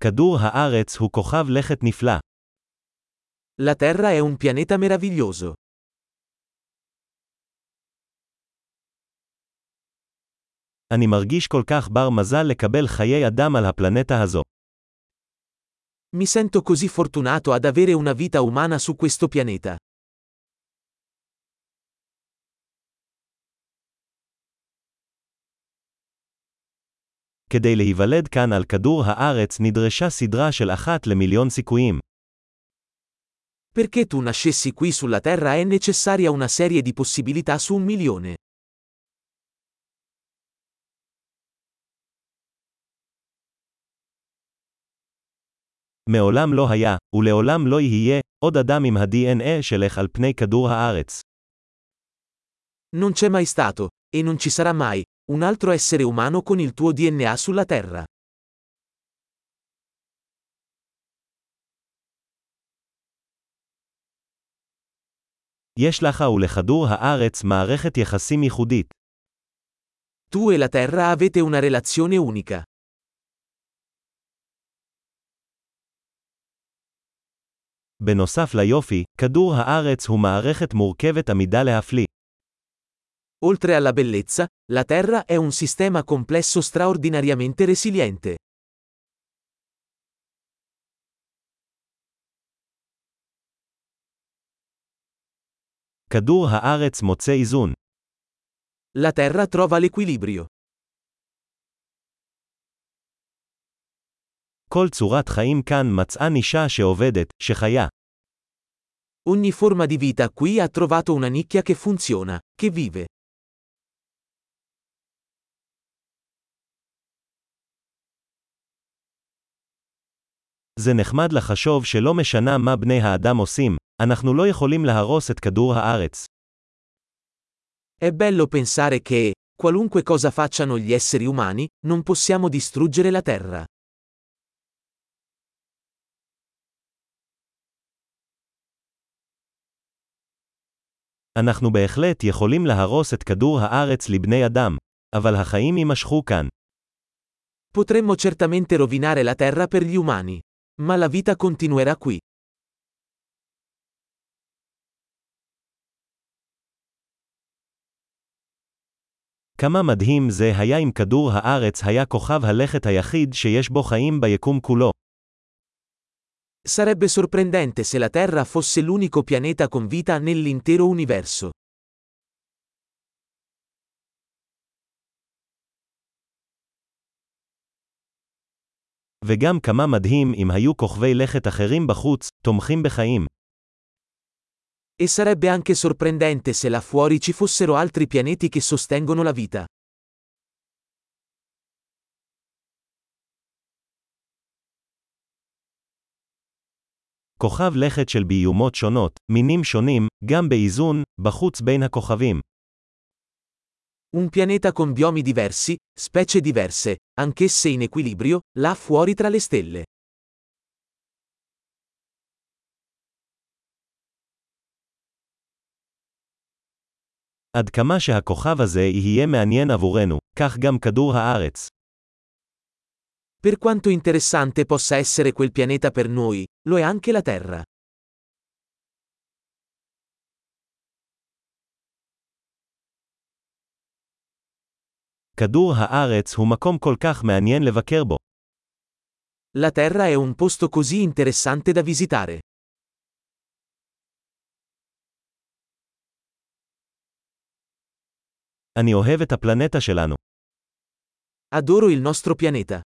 כדור הארץ הוא כוכב לכת נפלא. La Terra è un pianeta meraviglioso. אני מרגיש כל כך בר מזל לקבל חיי אדם על הפלנטה הזו. Mi sento così fortunato ad avere una vita umana su questo pianeta. כדי להיוולד כאן על כדור הארץ נדרשה סדרה של אחת למיליון סיכויים. Perché tu nascessi qui sulla Terra è necessaria una serie di possibilità su un milione. מעולם לא היה, ולעולם לא יהיה, עוד אדם עם ה-DNA שלך על פני כדור הארץ. Non c'è mai stato, e non ci sarà mai, un altro essere umano con il tuo DNA sulla Terra. יש לך ולכדור הארץ מערכת יחסים ייחודית. Tu e la Terra avete una relazione unica. בנוסף ליופי, כדור הארץ הוא מערכת מורכבת עמידה להפליא. Oltre alla bellezza, la Terra è un sistema complesso straordinariamente resiliente. כדור הארץ מוצא איזון. La Terra trova l'equilibrio. כל צורת חיים כאן מצאה נישה שעובדת, שחיה. Ogni forma di vita qui ha trovato una nicchia che funziona, che vive. זה נחמד לחשוב שלא משנה מה בני האדם עושים, אנחנו לא יכולים להרוס את כדור הארץ. È bello pensare che, qualunque cosa facciano gli esseri umani, non possiamo distruggere la Terra. אנחנו בהחלט יכולים להרוס את כדור הארץ לבני אדם, אבל החיים יימשכו כאן. Potremmo certamente rovinare la Terra per gli umani. Ma la vita continuerà qui. כמה מדהים זה היה אם כדור הארץ היה כוכב הלכת היחיד שיש בו חיים ביקום כולו. Sarebbe sorprendente se la Terra fosse l'unico pianeta con vita nell'intero universo. וגם כמה מדהים אם היו כוכבי לכת אחרים בחוץ, תומכים בחיים. E sarebbe anche sorprendente se là fuori ci fossero altri pianeti che sostengono la vita. כוכב לכת של ביומות שונות, מינים שונים, גם באיזון, בחוץ בין הכוכבים. Un pianeta con biomi diversi, specie diverse, anch'esse in equilibrio, là fuori tra le stelle. עד כמה שהכוכב הזה יהיה מעניין עבורנו, כך גם כדור הארץ. Per quanto interessante possa essere quel pianeta per noi, lo è anche la Terra. כדור הארץ הוא מקום כל כך מעניין לבקר בו. La Terra è un posto così interessante da visitare. אני אוהב את הפלנטה שלנו. Adoro il nostro pianeta.